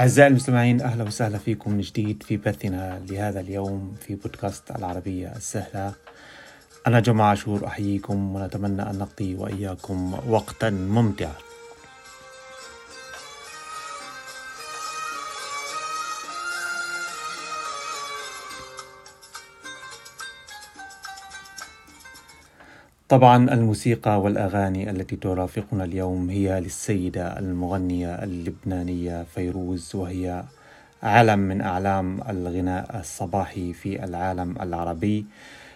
أعزائي المستمعين أهلا وسهلا فيكم من جديد في بثنا لهذا اليوم في بودكاست العربية السهلة. أنا جماعة عاشور أحييكم ونتمنى أن نقضي وإياكم وقتا ممتعا. طبعا الموسيقى والأغاني التي ترافقنا اليوم هي للسيدة المغنية اللبنانية فيروز وهي علم من أعلام الغناء الصباحي في العالم العربي.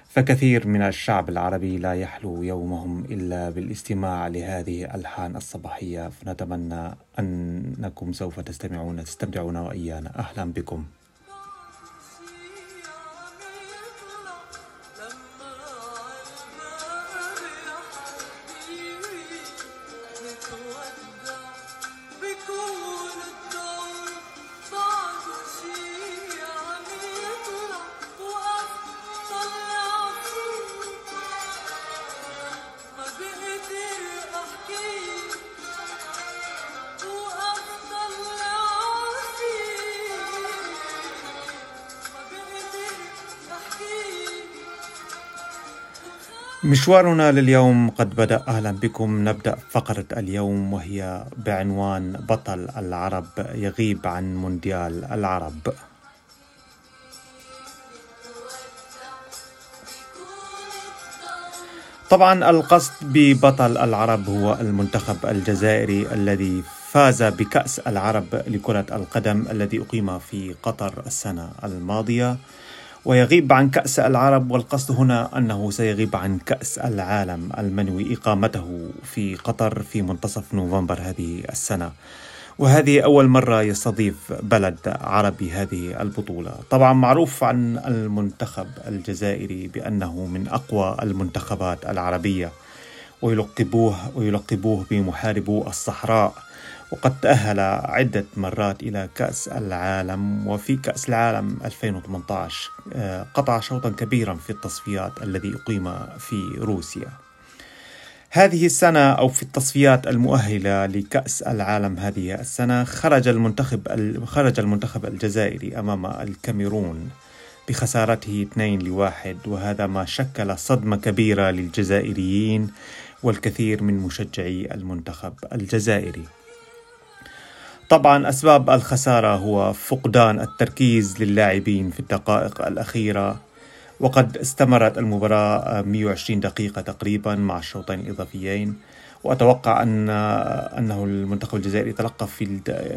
فكثير من الشعب العربي لا يحلو يومهم إلا بالاستماع لهذه الألحان الصباحية. فنتمنى أنكم سوف تستمعون تستمتعون وإيانا. أهلا بكم. مشوارنا لليوم قد بدأ. أهلا بكم. نبدأ فقرة اليوم وهي بعنوان بطل العرب يغيب عن مونديال العرب. طبعا القصد ببطل العرب هو المنتخب الجزائري الذي فاز بكأس العرب لكرة القدم الذي أقيم في قطر السنة الماضية. ويغيب عن كأس العرب والقصد هنا أنه سيغيب عن كأس العالم المنوي إقامته في قطر في منتصف نوفمبر هذه السنة. وهذه أول مرة يستضيف بلد عربي هذه البطولة. طبعا معروف عن المنتخب الجزائري بأنه من أقوى المنتخبات العربية. ويلقبوه ويلقبوه بمحاربو الصحراء. وقد تأهل عدة مرات إلى كأس العالم وفي كأس العالم 2018 آه، قطع شوطا كبيرا في التصفيات الذي أقيم في روسيا. هذه السنة أو في التصفيات المؤهلة لكأس العالم هذه السنة خرج المنتخب خرج المنتخب الجزائري أمام الكاميرون بخسارته 2 لواحد وهذا ما شكل صدمة كبيرة للجزائريين والكثير من مشجعي المنتخب الجزائري. طبعا أسباب الخسارة هو فقدان التركيز للاعبين في الدقائق الأخيرة وقد استمرت المباراة 120 دقيقة تقريبا مع الشوطين الإضافيين. وأتوقع أن أنه المنتخب الجزائري تلقى في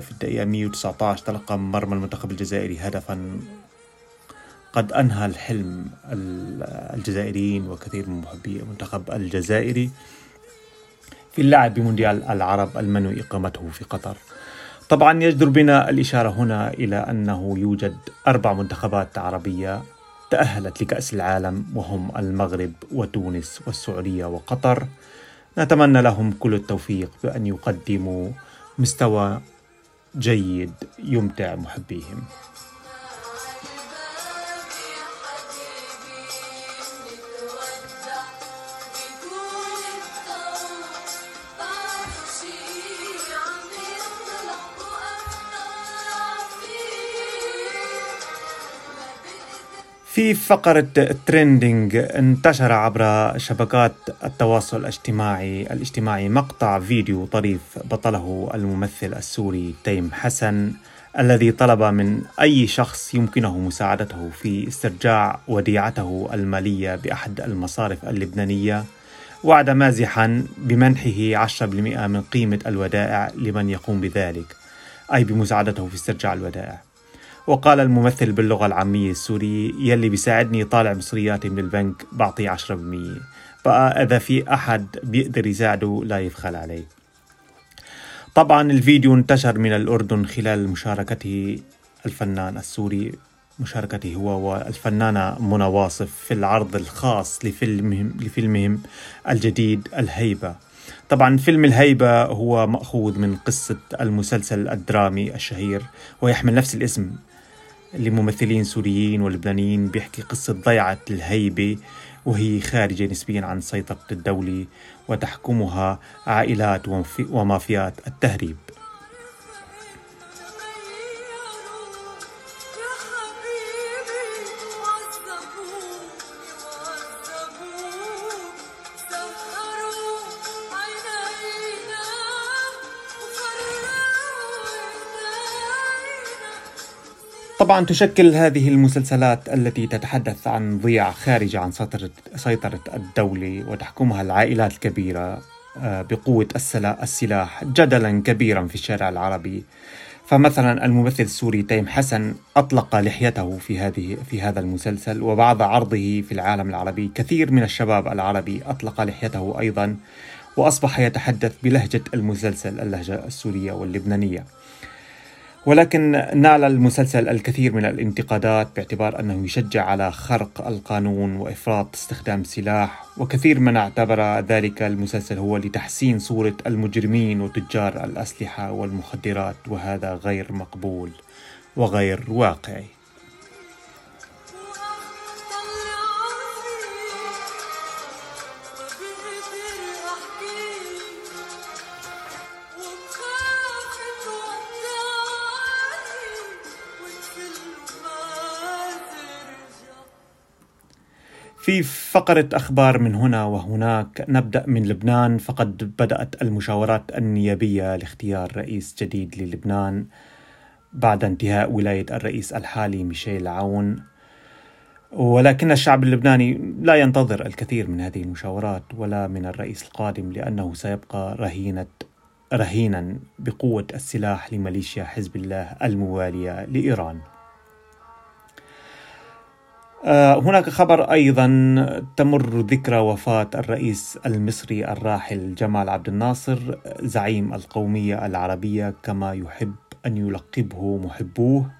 في الدقيقة 119 تلقى مرمى المنتخب الجزائري هدفا. قد أنهى الحلم الجزائريين وكثير من محبي المنتخب الجزائري في اللعب بمونديال العرب المنوي إقامته في قطر. طبعا يجدر بنا الإشارة هنا إلى أنه يوجد أربع منتخبات عربية تأهلت لكأس العالم وهم المغرب وتونس والسعودية وقطر. نتمنى لهم كل التوفيق بأن يقدموا مستوى جيد يمتع محبيهم. في فقرة trending انتشر عبر شبكات التواصل الاجتماعي الاجتماعي مقطع فيديو طريف بطله الممثل السوري تيم حسن الذي طلب من أي شخص يمكنه مساعدته في استرجاع وديعته المالية بأحد المصارف اللبنانية وعد مازحا بمنحه 10% من قيمة الودائع لمن يقوم بذلك أي بمساعدته في استرجاع الودائع. وقال الممثل باللغة العامية السورية يلي بيساعدني طالع مصرياتي من البنك بعطيه 10% بقى إذا في أحد بيقدر يساعده لا يبخل عليه. طبعا الفيديو انتشر من الأردن خلال مشاركته الفنان السوري مشاركته هو والفنانة منى واصف في العرض الخاص لفيلمهم لفيلمهم الجديد الهيبة. طبعا فيلم الهيبة هو مأخوذ من قصة المسلسل الدرامي الشهير ويحمل نفس الاسم لممثلين سوريين ولبنانيين بيحكي قصة ضيعة الهيبة وهي خارجة نسبيا عن سيطرة الدولة وتحكمها عائلات ومافيات التهريب. طبعا تشكل هذه المسلسلات التي تتحدث عن ضياع خارجة عن سيطرة الدولة وتحكمها العائلات الكبيرة آه، بقوة السلاح جدلا كبيرا في الشارع العربي. فمثلا الممثل السوري تيم حسن أطلق لحيته في هذه في هذا المسلسل وبعد عرضه في العالم العربي. كثير من الشباب العربي أطلق لحيته أيضا وأصبح يتحدث بلهجة المسلسل اللهجة السورية واللبنانية. ولكن نال المسلسل الكثير من الانتقادات باعتبار أنه يشجع على خرق القانون وإفراط استخدام السلاح وكثير من اعتبر ذلك المسلسل هو لتحسين صورة المجرمين وتجار الأسلحة والمخدرات وهذا غير مقبول وغير واقعي. في فقرة أخبار من هنا وهناك. نبدأ من لبنان. فقد بدأت المشاورات النيابية لاختيار رئيس جديد للبنان بعد انتهاء ولاية الرئيس الحالي ميشيل عون. ولكن الشعب اللبناني لا ينتظر الكثير من هذه المشاورات ولا من الرئيس القادم لأنه سيبقى رهينة رهينا بقوة السلاح لميليشيا حزب الله الموالية لإيران. هناك خبر أيضا تمر ذكرى وفاة الرئيس المصري الراحل جمال عبد الناصر زعيم القومية العربية كما يحب أن يلقبه محبوه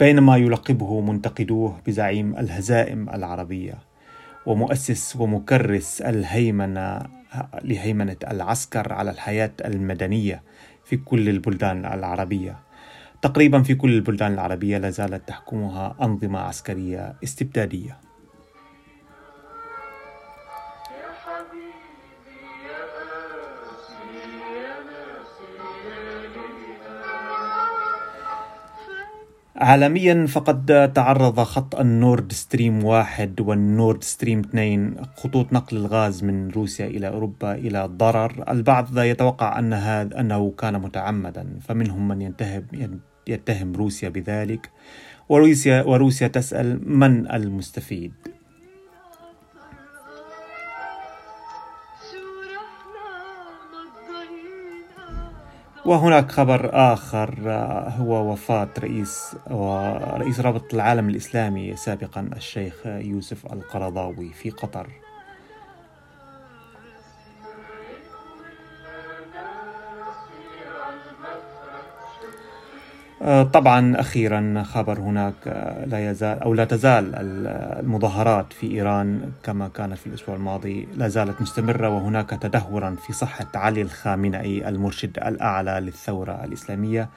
بينما يلقبه منتقدوه بزعيم الهزائم العربية. ومؤسس ومكرس الهيمنة لهيمنة العسكر على الحياة المدنية في كل البلدان العربية. تقريبا في كل البلدان العربية لا زالت تحكمها أنظمة عسكرية استبدادية. عالميا فقد تعرض خط ال Nord Stream واحد وال Nord Stream اثنين خطوط نقل الغاز من روسيا إلى أوروبا إلى ضرر. البعض يتوقع أن هذا أنه كان متعمدا فمنهم من يتهم يتهم روسيا بذلك وروسيا وروسيا تسأل من المستفيد؟ وهناك خبر آخر هو وفاة رئيس ورئيس رابطة العالم الإسلامي سابقا الشيخ يوسف القرضاوي في قطر. طبعا أخيرا خبر هناك آه، لا يزال أو لا تزال المظاهرات في إيران كما كانت في الأسبوع الماضي لا زالت مستمرة وهناك تدهورا في صحة علي الخامنئي المرشد الأعلى للثورة الإسلامية.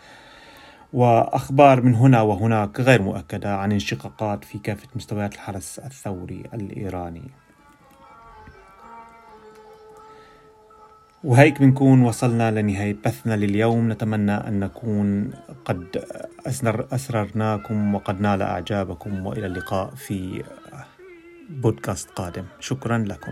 وأخبار من هنا وهناك غير مؤكدة عن انشقاقات في كافة مستويات الحرس الثوري الإيراني. وهيك بنكون وصلنا لنهاية بثنا لليوم. نتمنى أن نكون قد أسررناكم وقد نال أعجابكم وإلى اللقاء في بودكاست قادم. شكرا لكم.